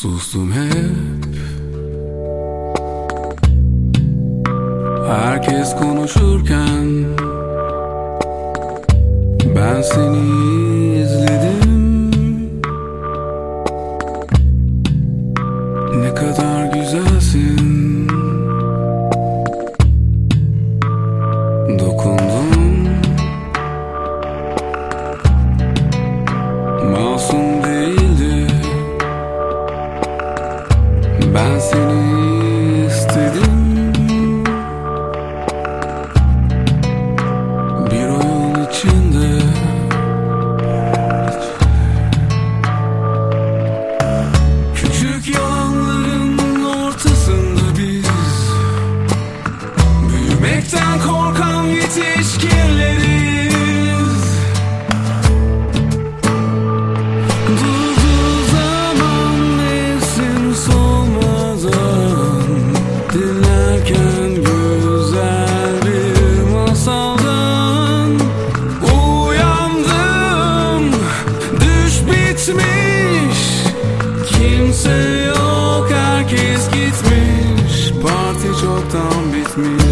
Sustum hep. Herkes konuşurken Ben seni Ben seni istedim me.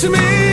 to me.